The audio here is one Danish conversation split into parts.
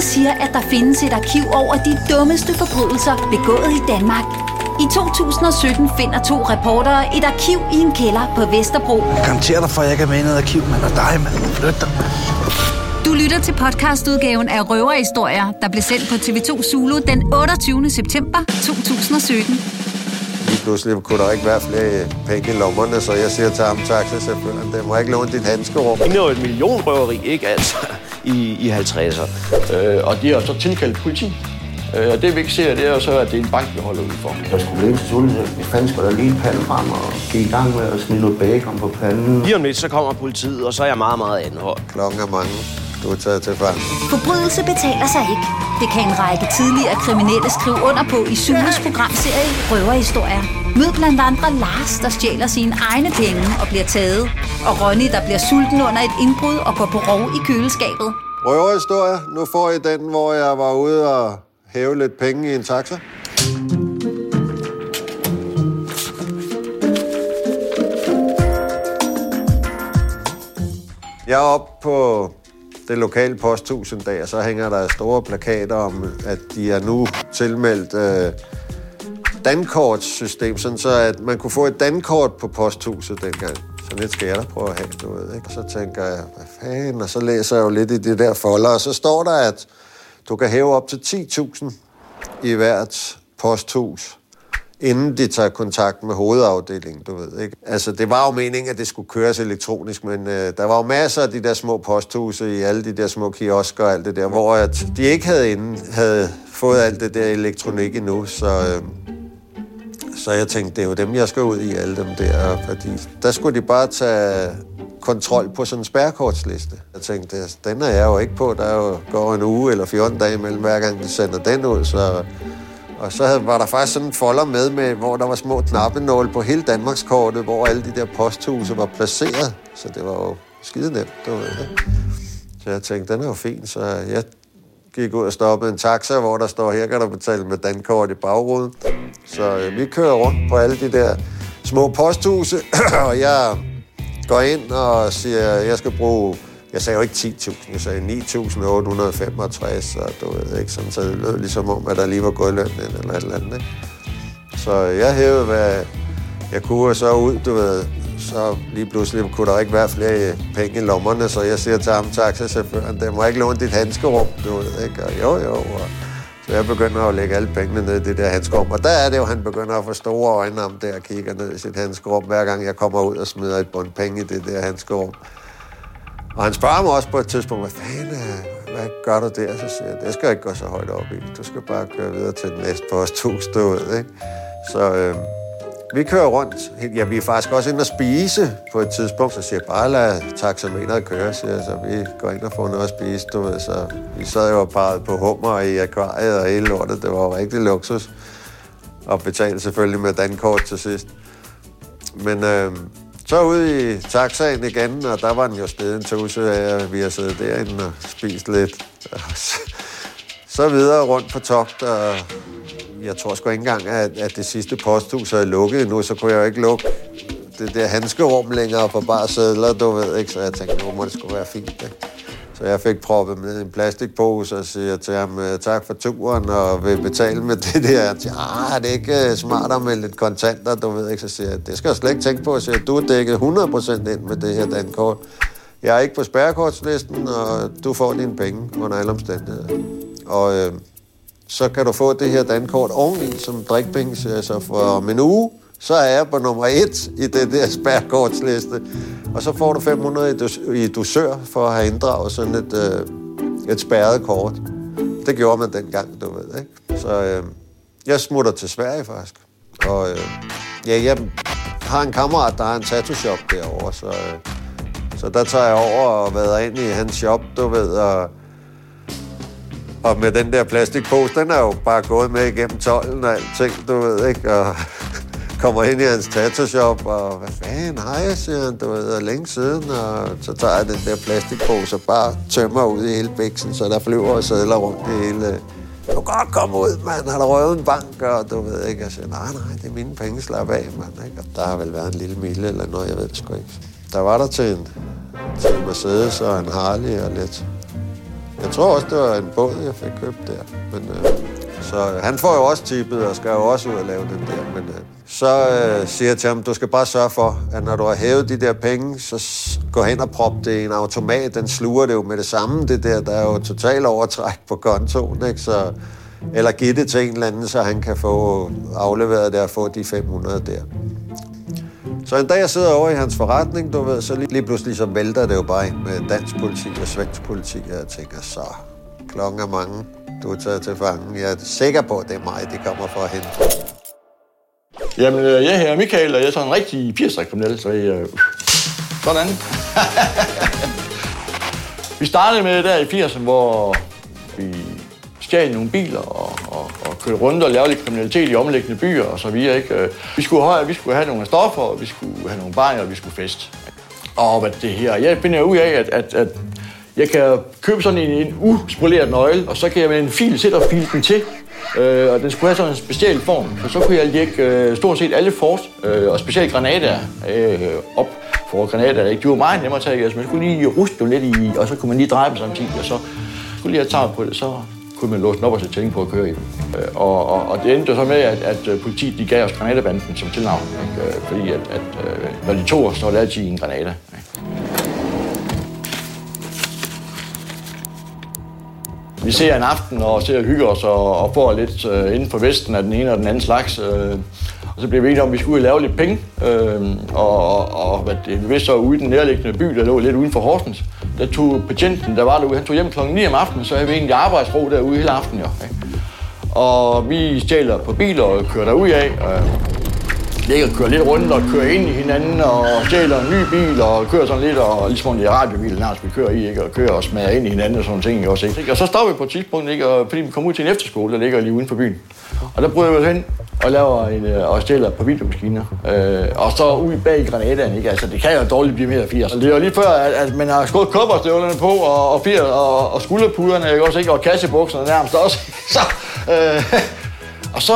Politiet siger, at der findes et arkiv over de dummeste forbrydelser begået i Danmark. I 2017 finder to reportere et arkiv i en kælder på Vesterbro. Jeg garanterer dig for, at jeg ikke er med i noget arkiv, mand. Og dig, mand. Flyt dig. Du lytter til podcastudgaven af Røverhistorier, der blev sendt på TV2 Zulu den 28. september 2017. Lige pludselig kunne der ikke være flere penge i lommerne, så jeg siger til ham, taxachaufføren, det må ikke låne dit handskerum. Det er jo et millionrøveri, ikke altså, i, i 50'er. Øh, og de har så tilkaldt politi. Øh, og det vi ikke ser, det er jo så, at det er en bank, vi holder ud for. Jeg skulle ikke til Vi fandt sgu da lige en pande frem og gik i gang med at smide noget bacon på panden. Lige om lidt, så kommer politiet, og så er jeg meget, meget anholdt. Klokken er mange. Du er taget til fange. Forbrydelse betaler sig ikke. Det kan en række tidligere kriminelle skrive under på i Zulus programserie Røverhistorier. Mød blandt andre Lars, der stjæler sine egne penge og bliver taget. Og Ronny, der bliver sulten under et indbrud og går på rov i køleskabet. Røverhistorie. Nu får I den, hvor jeg var ude og hæve lidt penge i en taxa. Jeg er oppe på det lokale posthus en dag, og så hænger der store plakater om, at de er nu tilmeldt øh, dankortssystem, sådan så at man kunne få et dankort på posthuset dengang. Så lidt skal jeg da prøve at have, du ved, ikke? Og så tænker jeg, hvad fanden? Og så læser jeg jo lidt i det der folder, og så står der, at du kan hæve op til 10.000 i hvert posthus, inden de tager kontakt med hovedafdelingen, du ved, ikke? Altså, det var jo meningen, at det skulle køres elektronisk, men øh, der var jo masser af de der små posthuse i alle de der små kiosker og alt det der, hvor at de ikke havde, inden, havde fået alt det der elektronik endnu, så... Øh, så jeg tænkte, det er jo dem, jeg skal ud i, alle dem der, fordi der skulle de bare tage kontrol på sådan en spærrekortsliste. Jeg tænkte, den er jeg jo ikke på. Der er jo går en uge eller 14 dage imellem, hver gang de sender den ud. Så, og så havde, var der faktisk sådan en folder med, med, hvor der var små knappenål på hele Danmarkskortet, hvor alle de der posthuse var placeret. Så det var jo skide nemt. Det var, ja. Så jeg tænkte, den er jo fin. Så jeg gik ud og stoppede en taxa, hvor der står, her kan du betale med dankort i bagruden. Så øh, vi kører rundt på alle de der små posthuse, og jeg går ind og siger, at jeg skal bruge... Jeg sagde jo ikke 10.000, jeg sagde 9.865, og du ved ikke, sådan, så det lød ligesom om, at der lige var gået løn ind eller et eller andet. Ikke? Så øh, jeg hævede, hvad jeg kunne, og så ud, du ved, så lige pludselig kunne der ikke være flere øh, penge i lommerne, så jeg siger til ham, taxachaufføren, det må ikke låne dit handskerum, du ved, ikke? Og jo, jo, og så jeg begynder at lægge alle pengene ned i det der handskerum. Og der er det jo, han begynder at få store øjne om det og kigger ned i sit handskerum, hver gang jeg kommer ud og smider et bund penge i det der handskerum. Og han spørger mig også på et tidspunkt, hvad fanden, hvad gør du der? Så siger jeg, det skal ikke gå så højt op i. Du skal bare køre videre til den næste posthus, du stod, ikke? Så øh, vi kører rundt. Ja, vi er faktisk også inde og spise på et tidspunkt, så siger jeg, bare lad taxameteret køre, siger jeg, så vi går ind og får noget at spise, du ved, så vi sad jo parret på hummer i akvariet og hele lortet, det var jo rigtig luksus. Og betalte selvfølgelig med dankort til sidst. Men øh, så ud i taxaen igen, og der var den jo stedet en tusse af, og vi har siddet derinde og spist lidt. Så videre rundt på togt, og jeg tror sgu ikke engang, at, at det sidste posthus er lukket nu, så kunne jeg jo ikke lukke det der handskerum længere på bare sædler, du ved, ikke? Så jeg tænkte, nu må det skulle være fint, ikke? Så jeg fik proppet med en plastikpose og siger til ham, øh, tak for turen, og vil betale med det der. Jeg siger, ah, det er ikke øh, smartere med lidt kontanter, du ved ikke. Så siger jeg, det skal jeg slet ikke tænke på. Så siger, du er dækket 100% ind med det her dankort. Jeg er ikke på spærrekortslisten, og du får dine penge under alle omstændigheder. Og øh, så kan du få det her dankort oveni som drikpenge, altså for om en uge, så er jeg på nummer et i det der spærkortsliste. Og så får du 500 i, dus- i dusør for at have inddraget sådan et, øh, et spærret kort. Det gjorde man dengang, du ved, ikke? Så øh, jeg smutter til Sverige faktisk. Og øh, ja, jeg har en kammerat, der har en tattoo-shop derovre, så, øh, så der tager jeg over og vader ind i hans shop, du ved, og og med den der plastikpose, den er jo bare gået med igennem tolden og alting, du ved, ikke? Og kommer ind i hans tattoo-shop, og hvad fanden, hej, siger han, du ved, og længe siden, og så tager jeg den der plastikpose og bare tømmer ud i hele biksen, så der flyver og sædler rundt i hele... Du kan godt komme ud, mand, har du røvet en bank, og du ved ikke, jeg siger, nej, nej, det er mine penge, slap af, mand, ikke? Og der har vel været en lille mille eller noget, jeg ved det sgu ikke. Der var der til en, til en Mercedes og en Harley og lidt jeg tror også, det var en båd, jeg fik købt der. Men, øh, så han får jo også tippet og skal jo også ud og lave den der. Men øh, så øh, siger jeg til ham, du skal bare sørge for, at når du har hævet de der penge, så gå hen og prop det i en automat. Den sluger det jo med det samme, det der. Der er jo total overtræk på kontoen, ikke? Så, eller give det til en eller anden, så han kan få afleveret det og få de 500 der. Så en dag jeg sidder over i hans forretning, du ved, så lige, lige pludselig så vælter det jo bare ind med dansk politik og svensk politik, og jeg tænker, så klokken er mange, du er taget til fangen. Jeg er sikker på, at det er mig, de kommer for at hente. Jamen, øh, jeg hedder Michael, og jeg er sådan en rigtig 80'er så jeg... Øh, sådan. vi startede med det der i 80'erne, hvor vi stjal nogle biler og, køre rundt og lave lidt kriminalitet i omliggende byer og så videre. Ikke? Øh, vi skulle have, vi skulle have nogle stoffer, og vi skulle have nogle bajer, og vi skulle fest. Og hvad det her, jeg finder ud af, at, at, at jeg kan købe sådan en, en uspoleret nøgle, og så kan jeg med en fil sætte og file den til. Øh, og den skulle have sådan en speciel form. Og så kunne jeg lægge øh, stort set alle fort øh, og specielt granater øh, op. For granater, ikke? De var meget nemmere at tage, altså man skulle lige ruste dem lidt i, og så kunne man lige dreje dem samtidig, og så skulle lige have taget på det, så kunne man låse den op og tænke på at køre i den. Øh, og, og, og det endte så med, at, at øh, politiet de gav os granatebanden som tilnavn. Ikke? Øh, fordi at, at, når de tog os, så var det altid en granate. Vi ser en aften og ser og hygger os og, og får lidt øh, inden for Vesten af den ene og den anden slags. Øh, og så blev vi enige om, at vi skulle lave lidt penge. Øh, og og, og hvad det, vi vidste så ude i den nærliggende by, der lå lidt uden for Horsens, der tog patienten, der var derude, han tog hjem klokken 9 om aftenen, så havde vi egentlig arbejdsro derude hele aftenen. Jo, ikke? Og vi stjæler på biler og kører derud af. Og ligger og kører lidt rundt og kører ind i hinanden og stjæler en ny bil og kører sådan lidt, og ligesom det er radiobil, nærmest vi kører i, ikke? og kører og smadrer ind i hinanden og sådan ting. Også, ikke? Og så stopper vi på et tidspunkt, ikke? Og, fordi vi kommer ud til en efterskole, der ligger lige uden for byen. Og der bryder vi os hen og laver en, øh, og stiller på videomaskiner. Øh, og så ud bag granaterne, ikke? Altså, det kan jo dårligt blive mere 80. Det er jo lige før, at, at man har skåret kopperstøvlerne på, og, og, fire, og, og skulderpuderne, ikke? Også, ikke? Og kassebukserne nærmest også. så, øh, og så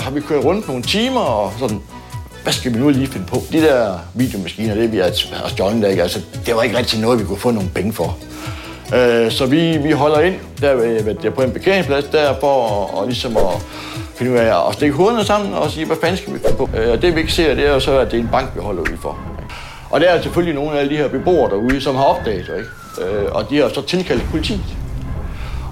har vi kørt rundt nogle timer, og sådan, hvad skal vi nu lige finde på? De der videomaskiner, det vi har stjålet, ikke? Altså, det var ikke rigtig noget, vi kunne få nogle penge for. Øh, så vi, vi holder ind der, øh, ved, der på en parkeringsplads der for at, og ligesom at finde ud af at stikke hovederne sammen og sige, hvad fanden skal vi finde på? Øh, og det vi ikke ser, det er jo så, at det er en bank, vi holder ude for. Og der er selvfølgelig nogle af de her beboere derude, som har opdaget det, ikke? Øh, og de har så tilkaldt politiet.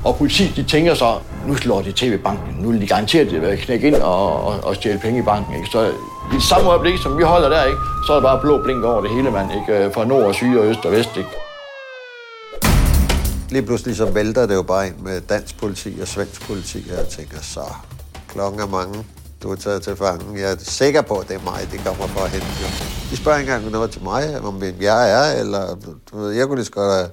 Og politiet, de tænker så, nu slår de til ved banken. Nu vil de garanteret at knække ind og, og, og stjæle penge i banken. Ikke? Så i samme øjeblik, som vi holder der, ikke, så er der bare blå blink over det hele, mand. Ikke? Øh, fra nord og syd og øst og vest. Ikke? Lige pludselig så vælter det jo bare ind med dansk politi og svensk politi, og jeg tænker, så klokken er mange. Du er taget til fangen. Jeg er sikker på, at det er mig, de kommer for at hente. De spørger ikke engang noget til mig, om jeg er, eller du ved, jeg kunne lige så godt have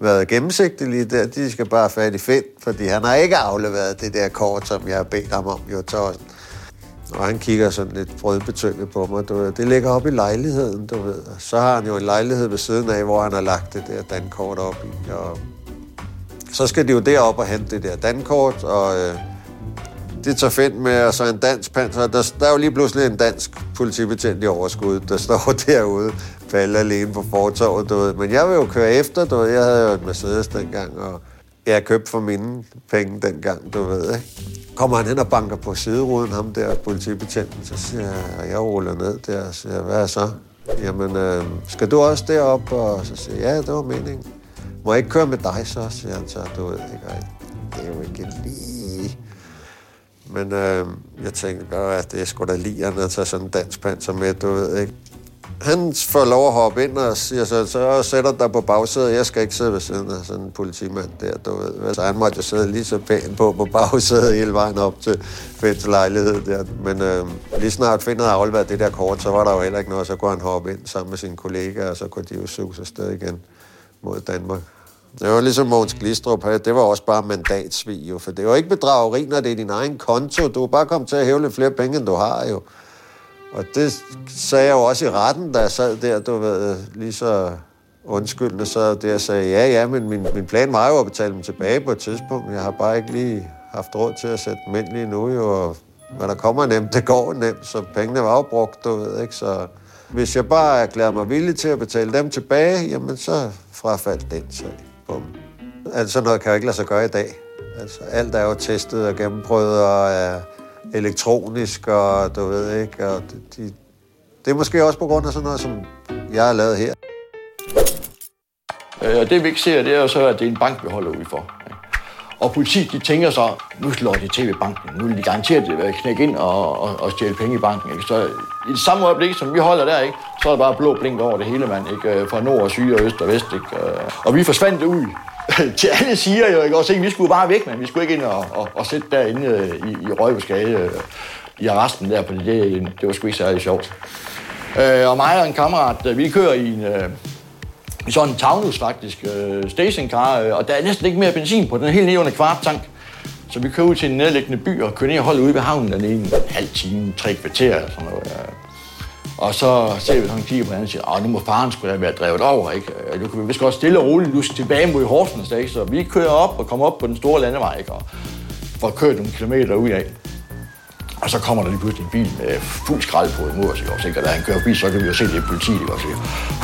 været gennemsigtig lige der. De skal bare have fat i Finn, fordi han har ikke afleveret det der kort, som jeg har bedt ham om, jo Thorsten. Og han kigger sådan lidt brødbetynget på mig. Du ved. Det ligger op i lejligheden, du ved. Så har han jo en lejlighed ved siden af, hvor han har lagt det der dankort op i. Og så skal de jo derop og hente det der dankort, og øh, det tager fedt med, og så en dansk panser. Der, der er jo lige pludselig en dansk politibetjent i overskud, der står derude, falder alene på fortorvet, du ved. Men jeg vil jo køre efter, du ved. Jeg havde jo et Mercedes dengang, og jeg købte for mine penge dengang, du ved, ikke? kommer han hen og banker på sideruden, ham der politibetjenten, så siger jeg, og jeg ruller ned der, og siger, hvad er så? Jamen, øh, skal du også derop? Og så siger jeg, ja, det var meningen. Må jeg ikke køre med dig så, siger han så, du ved ikke, det er jo ikke lige... Men øh, jeg tænker, at det er sgu da lige at tage sådan en dansk panser med, du ved ikke han får lov at hoppe ind og siger så, så sætter dig på bagsædet. Jeg skal ikke sidde ved siden af sådan en politimand der, du ved. Så han måtte jo sidde lige så pænt på på bagsædet hele vejen op til Feds lejlighed der. Men øh, lige snart finder havde afleveret det der kort, så var der jo heller ikke noget. Så kunne han hoppe ind sammen med sine kollegaer, og så kunne de jo suge sig sted igen mod Danmark. Det var ligesom Måns Glistrup, det var også bare mandatsvig jo, for det var ikke bedrageri, når det er din egen konto. Du er bare kommet til at hæve lidt flere penge, end du har jo. Og det sagde jeg jo også i retten, da jeg sad der, du ved, lige så undskyldende, så det jeg sagde, ja, ja, men min, min plan var jo at betale dem tilbage på et tidspunkt. Jeg har bare ikke lige haft råd til at sætte dem ind lige nu, jo, og når der kommer nemt, det går nemt, så pengene var jo brugt, du ved, ikke, så hvis jeg bare erklærer mig villig til at betale dem tilbage, jamen så frafaldt den sag. Bum. Altså noget kan jo ikke lade sig gøre i dag. Altså, alt er jo testet og gennemprøvet og er elektronisk, og du ved ikke, og de, de, det er måske også på grund af sådan noget, som jeg har lavet her. Øh, Og det vi ikke ser, det er jo så, at det er en bank, vi holder ude for. Og politiet, de tænker så, nu slår de til ved banken. Nu vil de garanteret øh, knække ind og, og, og stjæle penge i banken. Ikke? Så i det samme øjeblik, som vi holder der, ikke, så er der bare blå blink over det hele, mand. Ikke? Øh, fra nord og syd og øst og vest. Ikke? Øh, og vi forsvandt ud til alle siger jo, ikke? Også, ikke? Vi skulle bare væk, men vi skulle ikke ind og, og, og sætte derinde øh, i, i Røgelsgade i arresten der, fordi det, det var sgu ikke særlig sjovt. Øh, og mig og en kammerat, vi kører i en, øh, sådan en Taunus faktisk, øh, stationcar, øh, og der er næsten ikke mere benzin på, den er helt nede under kvart tank. Så vi kører ud til en nedliggende by og kører ned og holder ude ved havnen den en halv time, tre kvarter eller sådan noget. øh. Og så ser vi sådan kigger på hinanden og siger, åh, nu må faren skulle have drevet over, ikke? Nu kan vi vist godt stille og roligt luske tilbage mod Horsens, ikke? Så vi kører op og kommer op på den store landevej, ikke? Og får kørt nogle kilometer ud af. Og så kommer der lige pludselig en bil med fuld skrald på imod os, ikke også. Og da han kører forbi, så kan vi jo se, det er politiet, ikke Og siger,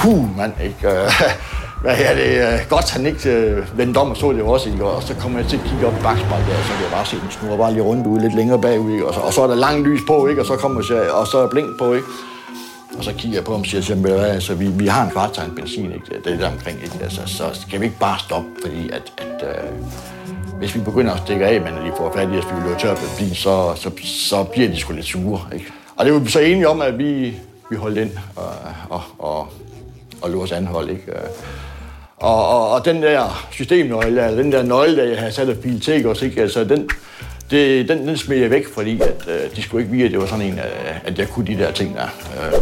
Huh, mand, ikke? Øh, hvad er det? Øh, godt, han ikke øh, vendte om og så det jo også, ikke? Og så kommer jeg til at kigge op i bagspejlet, der, og så kan jeg bare se, den snurrer bare lige rundt ude lidt længere bagud, ikke? Og så, og så er der lang lys på, ikke? Og så kommer jeg, og så er blink på, ikke? Og så kigger jeg på ham og siger til ham, altså, vi, vi har en kvart tank benzin, ikke? Det er der omkring, ikke? Altså, så skal vi ikke bare stoppe, fordi at, at øh, hvis vi begynder at stikke af, men de får fat i os, vi løber tør på bilen, så, så, så bliver de sgu lidt sure, ikke? Og det var vi så enige om, at vi, vi holdt ind og, og, og, og lå os anhold, ikke? Øh, og, og, og den der systemnøgle, eller den der nøgle, der jeg havde sat af bil til, også, ikke? Altså, den, det, den, den smed jeg væk, fordi at, øh, de skulle ikke vide, at det var sådan en, øh, at jeg kunne de der ting der. Øh,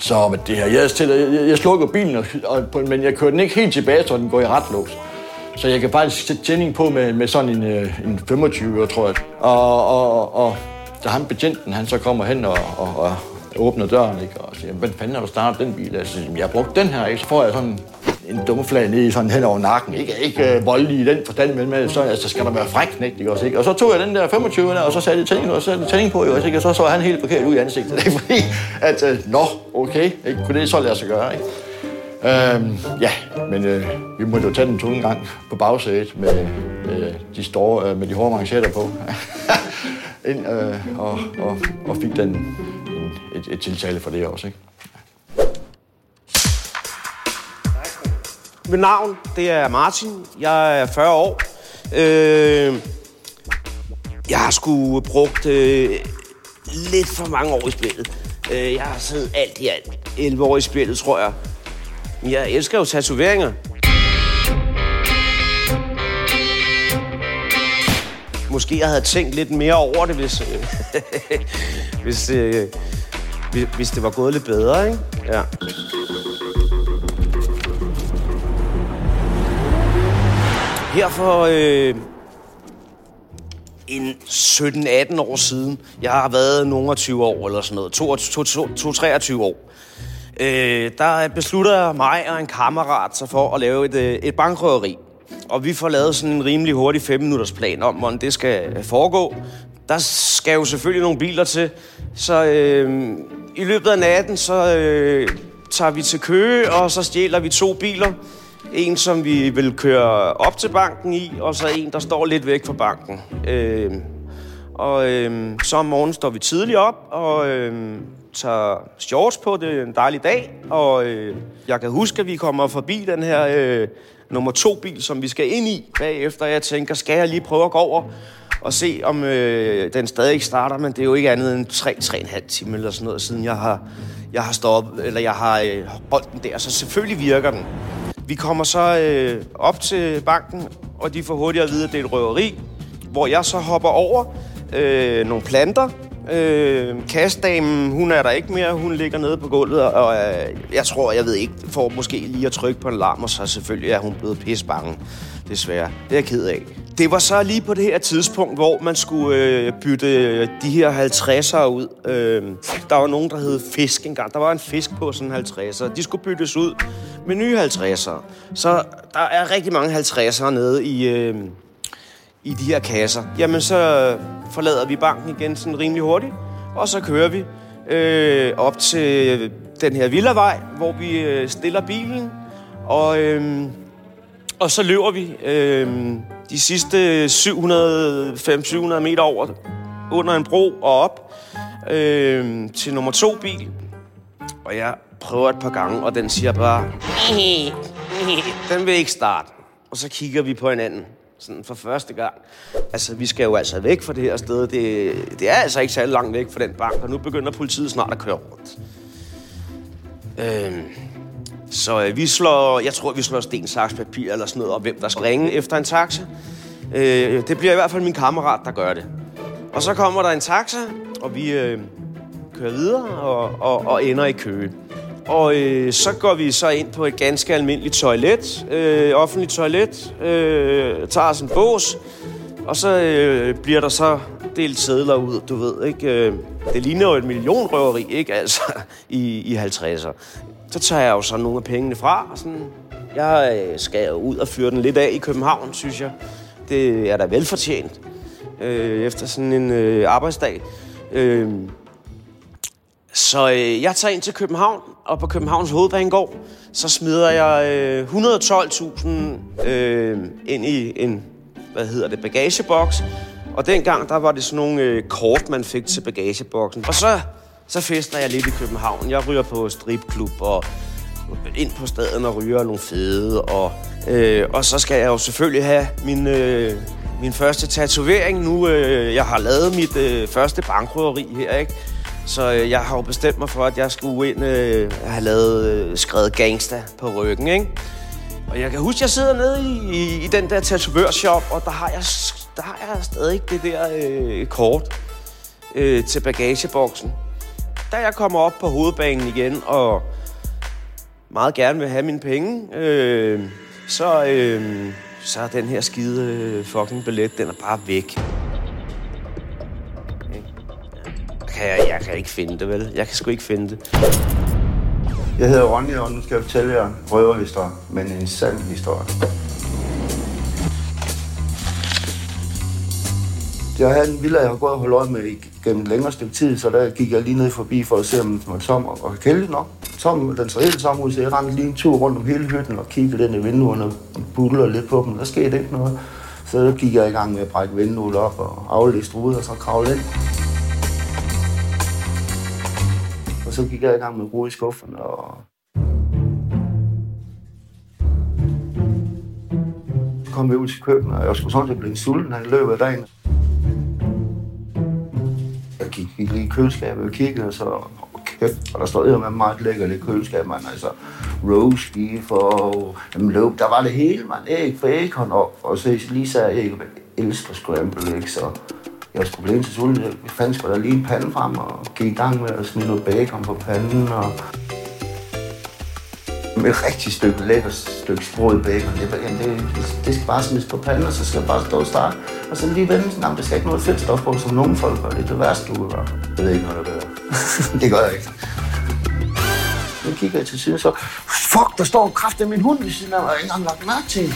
så hvad det her, jeg, stiller, jeg, jeg slukker bilen, og, og, på- men jeg kører den ikke helt tilbage, så den går i retlås. Så jeg kan faktisk sætte tjening på med, med sådan en, øh, en 25, tror jeg. Og, og, og da han betjenten, han så kommer hen og, og, og åbner døren, ikke? og siger, hvad fanden har du startet den bil? Jeg siger, jeg har brugt den her, ikke? så får jeg sådan en dumflag ned i sådan hen over nakken. Ikke, ikke øh, voldelig i den forstand, men med, så altså, skal der være frækknægt, ikke også? Ikke? Og så tog jeg den der 25 der, og så satte jeg tænding, og så satte tænding på, også? Ikke? Og så så han helt forkert ud i ansigtet, ikke? Fordi, at, øh, nå, okay, ikke? kunne det så lade sig gøre, ikke? Øhm, ja, men øh, vi måtte jo tage den tunge gang på bagsædet med, med, de, store, øh, med de hårde manchetter på. Ind, øh, og, og, og fik den en, et, et tiltale for det også, ikke? Mit navn, det er Martin. Jeg er 40 år. Øh, jeg har sgu brugt øh, lidt for mange år i spillet. Øh, jeg har siddet alt i alt 11 år i spillet, tror jeg. Jeg elsker jo tatoveringer. Måske jeg havde tænkt lidt mere over det, hvis, øh, hvis, øh, hvis, hvis det var gået lidt bedre, ikke? Ja. Her for øh, en 17-18 år siden, jeg har været nogle 20 år eller sådan noget, 22-23 år, øh, der beslutter jeg mig og en kammerat sig for at lave et, øh, et bankrøveri. Og vi får lavet sådan en rimelig hurtig 5-minutters plan om, hvordan det skal øh, foregå. Der skal jo selvfølgelig nogle biler til, så øh, i løbet af natten, så øh, tager vi til Køge, og så stjæler vi to biler. En, som vi vil køre op til banken i, og så en, der står lidt væk fra banken. Øh, og øh, så om morgenen står vi tidligt op og øh, tager shorts på. Det er en dejlig dag. Og øh, jeg kan huske, at vi kommer forbi den her øh, nummer to bil, som vi skal ind i bagefter. Jeg tænker, skal jeg lige prøve at gå over og se, om øh, den stadig ikke starter. Men det er jo ikke andet end 3-3,5 timer eller sådan noget, siden jeg har, jeg har stoppet, eller jeg har øh, holdt den der. Så selvfølgelig virker den. Vi kommer så øh, op til banken, og de får hurtigt at vide, at det er et røveri, hvor jeg så hopper over øh, nogle planter. Øh, kastdamen, hun er der ikke mere. Hun ligger nede på gulvet, og øh, jeg tror, jeg ved ikke, får måske lige at trykke på en alarm, og så selvfølgelig er hun blevet pissebange. Desværre. Det er jeg ked af. Det var så lige på det her tidspunkt, hvor man skulle øh, bytte de her 50'ere ud. Øh, der var nogen, der hed fisk engang. Der var en fisk på sådan 50'er. De skulle byttes ud med nye 50'ere. Så der er rigtig mange 50'ere nede i, øh, i de her kasser. Jamen, så forlader vi banken igen sådan rimelig hurtigt, og så kører vi øh, op til den her villavej, hvor vi øh, stiller bilen, og, øh, Og så løber vi øh, de sidste 700-700 meter over under en bro og op øh, til nummer to bil. Og jeg prøver et par gange, og den siger bare... Den vil ikke starte. Og så kigger vi på hinanden sådan for første gang. Altså, vi skal jo altså væk fra det her sted. Det, det er altså ikke særlig langt væk fra den bank, og nu begynder politiet snart at køre rundt. Øhm, så øh, vi slår, jeg tror, vi slår sten, saks, papir eller sådan noget, og hvem der skal ringe efter en taxa. Øh, det bliver i hvert fald min kammerat, der gør det. Og så kommer der en taxa, og vi øh, kører videre og, og, og ender i kø. Og øh, så går vi så ind på et ganske almindeligt toilet, øh, offentligt toilet, øh, tager os en bås, og så øh, bliver der så delt sædler ud, du ved, ikke? Øh, det ligner jo et millionrøveri, ikke? Altså, i, i 50'er. Så tager jeg jo så nogle af pengene fra, og sådan, jeg øh, skal jo ud og fyre den lidt af i København, synes jeg. Det er da velfortjent øh, efter sådan en øh, arbejdsdag. Øh, så øh, jeg tager ind til København, og på Københavns Hovedbanegård, så smider jeg øh, 112.000 øh, ind i en, hvad hedder det, bagageboks. Og dengang, der var det sådan nogle øh, kort, man fik til bagageboksen. Og så, så fester jeg lidt i København. Jeg ryger på stripklub og ind på staden og ryger nogle fede. Og, øh, og så skal jeg jo selvfølgelig have min, øh, min første tatovering nu. Øh, jeg har lavet mit øh, første bankrøveri her, ikke? Så øh, jeg har jo bestemt mig for, at jeg skulle ind øh, have lavet, øh, skrevet gangsta på ryggen, ikke? Og jeg kan huske, at jeg sidder nede i, i, i den der tatovørshop, og der har jeg, der har jeg stadig det der øh, kort øh, til bagageboksen. Da jeg kommer op på hovedbanen igen, og meget gerne vil have mine penge, øh, så, øh, så er den her skide øh, fucking billet, den er bare væk. Kan jeg, jeg kan ikke finde det, vel? Jeg kan sgu ikke finde det. Jeg hedder Ronny, og nu skal jeg fortælle jer røverhistorie, men en sand historie. Jeg havde en villa, jeg har gået og holdt øje med gennem et længere stykke tid, så der gik jeg lige ned forbi for at se, om den var tom og kælde nok. Tom, den så helt tom ud, så jeg rendte lige en tur rundt om hele hytten og kiggede ind i vinduerne og buller lidt på dem. Der skete ikke noget. Så gik jeg i gang med at brække vinduet op og aflæste ruder og så kravle ind. Og så gik jeg i gang med at bruge i skufferne. og så kom vi ud til køkkenet, og jeg skulle sådan set blive sulten i løbet af dagen. Jeg gik, gik lige i køleskabet og kiggede, og så kæft, og der stod med meget lækkert i køleskabet, man. Altså roast beef og jamen, løb. Der var det hele, man. Æg, bacon og, og så lige så æg. Jeg elsker scramble, ikke? Så jeg skulle blive til sulten. Jeg fandt sgu da lige en pande frem og gik i gang med at smide noget bacon på panden. Og med et rigtig stykke lækker stykke sprød bacon. Det, det, det, skal bare smides på panden, og så skal jeg bare stå og starte. Og så lige vende sådan, det skal ikke noget fedtstof på, som nogle folk gør. Det er det værste, du kan gøre. Jeg ved ikke, hvad der gør. det gør jeg ikke. Nu kigger jeg til siden, så fuck, der står kraft af min hund ved siden af mig. Jeg har ikke engang lagt mærke til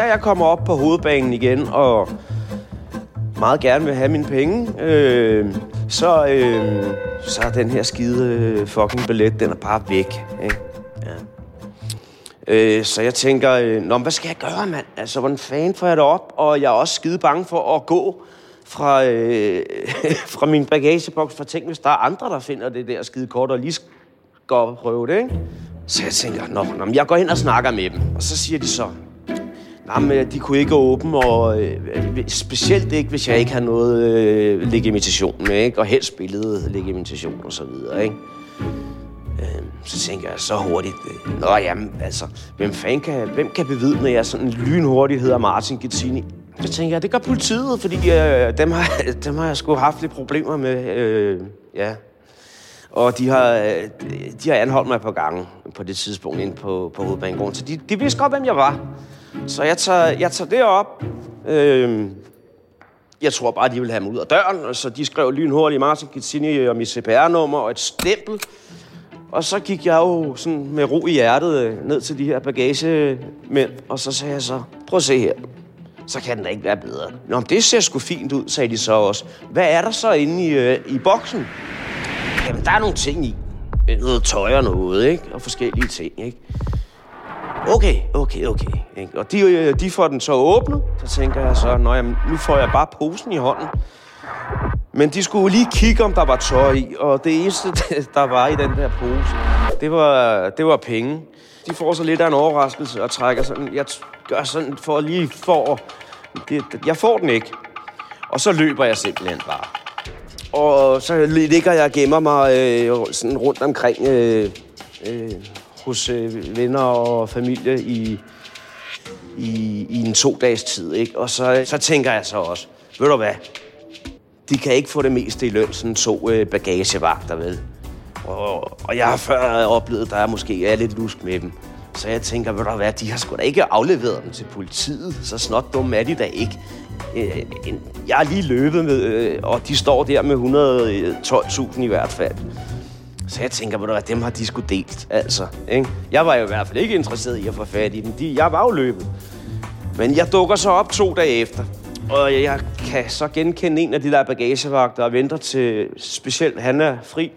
da jeg kommer op på hovedbanen igen og meget gerne vil have mine penge, øh, så, øh, så er den her skide øh, fucking billet, den er bare væk. Ikke? Ja. Øh, så jeg tænker, øh, Nå, hvad skal jeg gøre, mand? Altså, hvordan fanden får jeg det op? Og jeg er også skide bange for at gå fra, øh, fra min bagageboks, for tænk, hvis der er andre, der finder det der skide kort og lige går og prøve det, ikke? Så jeg tænker, nå, nå, jeg går ind og snakker med dem. Og så siger de så, Jamen, øh, de kunne ikke åbne, og øh, specielt ikke, hvis jeg ikke har noget øh, legitimation med, ikke? og helst billede legitimation og så videre, ikke? Øh, så tænker jeg så hurtigt, øh, nå jamen, altså, hvem fanden kan, hvem kan bevidne, at jeg sådan lynhurtigt hedder Martin Gittini? Så tænker jeg, det gør politiet, fordi øh, dem, har, dem har jeg sgu haft lidt problemer med, øh, ja. Og de har, øh, de har anholdt mig på gange på det tidspunkt inde på, på hovedbanegården, så de, de vidste godt, hvem jeg var. Så jeg tager, jeg tager det op. Øhm, jeg tror bare, de vil have mig ud af døren, så de skrev lynhurtigt Martin Gittini og mit CPR-nummer og et stempel. Og så gik jeg jo sådan med ro i hjertet øh, ned til de her bagagemænd, og så sagde jeg så, prøv at se her, så kan den da ikke være bedre. Nå, det ser sgu fint ud, sagde de så også. Hvad er der så inde i, øh, i boksen? Jamen, der er nogle ting i. Noget tøj og noget, ikke? Og forskellige ting, ikke? Okay, okay, okay. Ikke? Og de, øh, de får den så åbnet. Så tænker jeg så, Nå, jamen, nu får jeg bare posen i hånden. Men de skulle lige kigge, om der var tøj i. Og det eneste, der var i den der pose, det var, det var penge. De får så lidt af en overraskelse og trækker sådan. Jeg gør sådan for lige for... Det, jeg får den ikke. Og så løber jeg simpelthen bare. Og så ligger jeg og gemmer mig øh, sådan rundt omkring øh, øh, hos øh, venner og familie i, i, i en to dages tid. Ikke? Og så, så tænker jeg så også, ved du hvad, de kan ikke få det meste i løn, sådan to øh, bagagevagter, vel? Og, og jeg har før oplevet, at der er måske er lidt lusk med dem. Så jeg tænker, ved du hvad, de har sgu da ikke afleveret dem til politiet. Så snot dumme er de da ikke. Øh, en- jeg er lige løbet med, øh, og de står der med 112.000 øh, i hvert fald. Så jeg tænker, ved dem har de sgu delt, altså. Ikke? Jeg var jo i hvert fald ikke interesseret i at få fat i dem. De, jeg var jo løbet. Men jeg dukker så op to dage efter. Og jeg kan så genkende en af de der bagagevagter og venter til specielt, han er fri.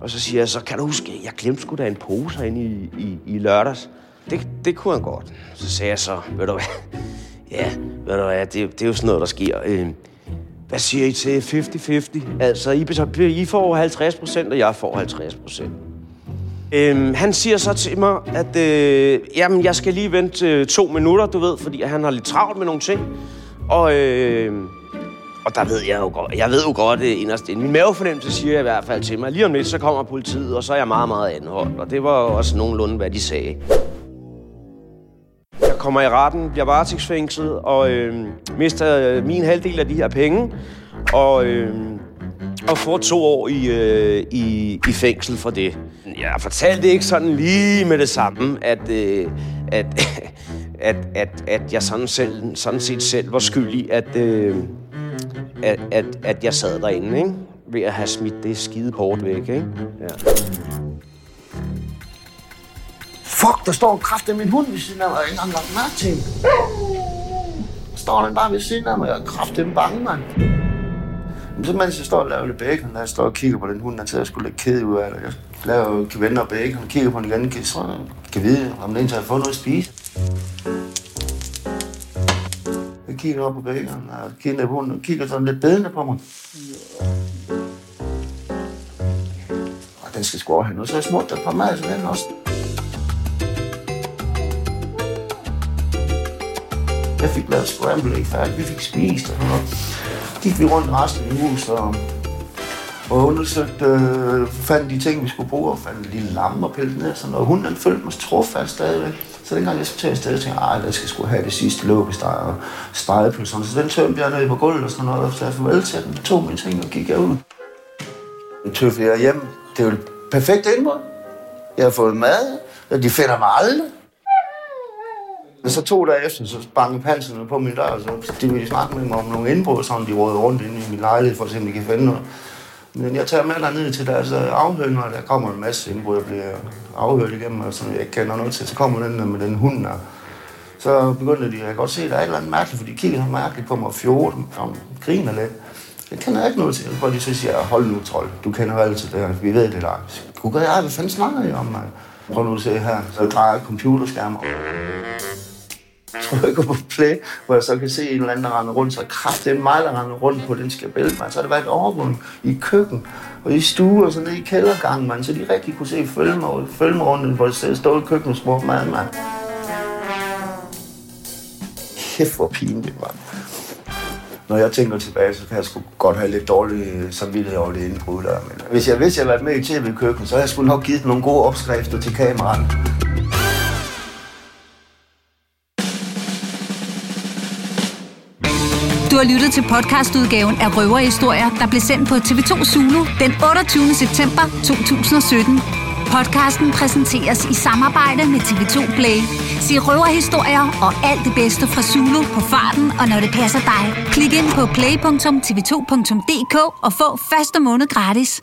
Og så siger jeg så, kan du huske, jeg glemte sgu da en pose herinde i, i, i lørdags. Det, det kunne han godt. Så sagde jeg så, ved du hvad, ja, ved du hvad, det, det er jo sådan noget, der sker. Øh, hvad siger I til 50-50? Altså, I, betyder, I får 50 procent, og jeg får 50 procent. Øhm, han siger så til mig, at øh, jamen, jeg skal lige vente øh, to minutter, du ved, fordi han har lidt travlt med nogle ting. Og, øh, og der ved jeg jo godt, jeg ved jo godt øh, inderst inden. Min mavefornemmelse siger i hvert fald til mig, lige om lidt, så kommer politiet, og så er jeg meget, meget anholdt. Og det var også nogenlunde, hvad de sagde. Kommer i retten, bliver varetægtsfængslet og øh, mister øh, min halvdel af de her penge. Og, øh, og får to år i, øh, i, i fængsel for det. Jeg fortalte ikke sådan lige med det samme, at, øh, at, at, at, at jeg sådan, selv, sådan set selv var skyldig, at, øh, at, at, at jeg sad derinde, ikke? Ved at have smidt det skide kort væk, ikke? Ja. Fuck, der står en kraft af min hund ved siden af mig, og jeg har ikke engang lagt mærke til hende. Står den bare ved siden af mig, og jeg er kraftigt bange, mand. Men så mens jeg står og laver lidt bacon, når jeg står og kigger på den hund, der tager sgu lidt ked ud af det. Jeg laver vender og bacon, og kigger på den igen, kan- så kan vide, om den egentlig har fået noget at spise. Jeg kigger op på bacon, og kigger på hunden, og kigger sådan lidt bedende på mig. Og den skal sgu have noget, så jeg smutter et par mad til den også. Jeg fik lavet scramble egg færdigt. Vi fik spist og sådan noget. Gik vi rundt resten af huset og, og undersøgte, øh, fandt de ting, vi skulle bruge, og fandt en lille lamme og pille ned og sådan noget. Hunden den følte mig trofast stadigvæk. Så dengang jeg skulle tage afsted, tænkte jeg, at jeg skal skulle have det sidste lukkesteg og spejepølserne. Så den tømte jeg ned på gulvet og sådan noget, og så jeg farvel til den, tog mine ting og gik jeg ud. Nu tøffede jeg hjem. Det er jo perfekt indbrud. Jeg har fået mad, og de finder mig aldrig. Men så to dage efter, så bankede panserne på min dør, og så de ville snakke med mig om nogle indbrud, sådan de rådede rundt inde i min lejlighed, for at se, om de kan finde noget. Men jeg tager med ned til deres øh, afhøring, og der kommer en masse indbrud, jeg bliver afhørt igennem, og sådan, jeg ikke kender noget til. Så kommer den der med den hund der. Så begyndte de, jeg kan godt se, at der er et eller andet mærkeligt, for de kigger så mærkeligt på mig og fjorter og griner lidt. Det kender jeg ikke noget til. Hvor de så siger, hold nu, trold, du kender jo altid det her, vi ved det der. Gud, jeg, hvad fanden snakker I om, mand? Prøv nu at se her, så drejer jeg computerskærmen trykker på play, hvor jeg så kan se en eller anden, der render rundt, så kraft, det er mig, der render rundt på den skabel, man. Så har det været overvågning i køkken, og i stue, og så nede i kældergangen, man. Så de rigtig kunne se følge mig, følge mig rundt, hvor jeg stod i køkkenet og spurgte mad, mand. Kæft, hvor pinligt, mand. Når jeg tænker tilbage, så kan jeg sgu godt have lidt dårlig øh, samvittighed over det indbrud der. Men hvis jeg vidste, at jeg havde været med i tv-køkken, så havde jeg sgu nok givet nogle gode opskrifter til kameraet. Du har lyttet til podcastudgaven af Røverhistorier, der blev sendt på TV2 Zulu den 28. september 2017. Podcasten præsenteres i samarbejde med TV2 Play. Se røverhistorier og alt det bedste fra Zulu på farten og når det passer dig. Klik ind på play.tv2.dk og få første måned gratis.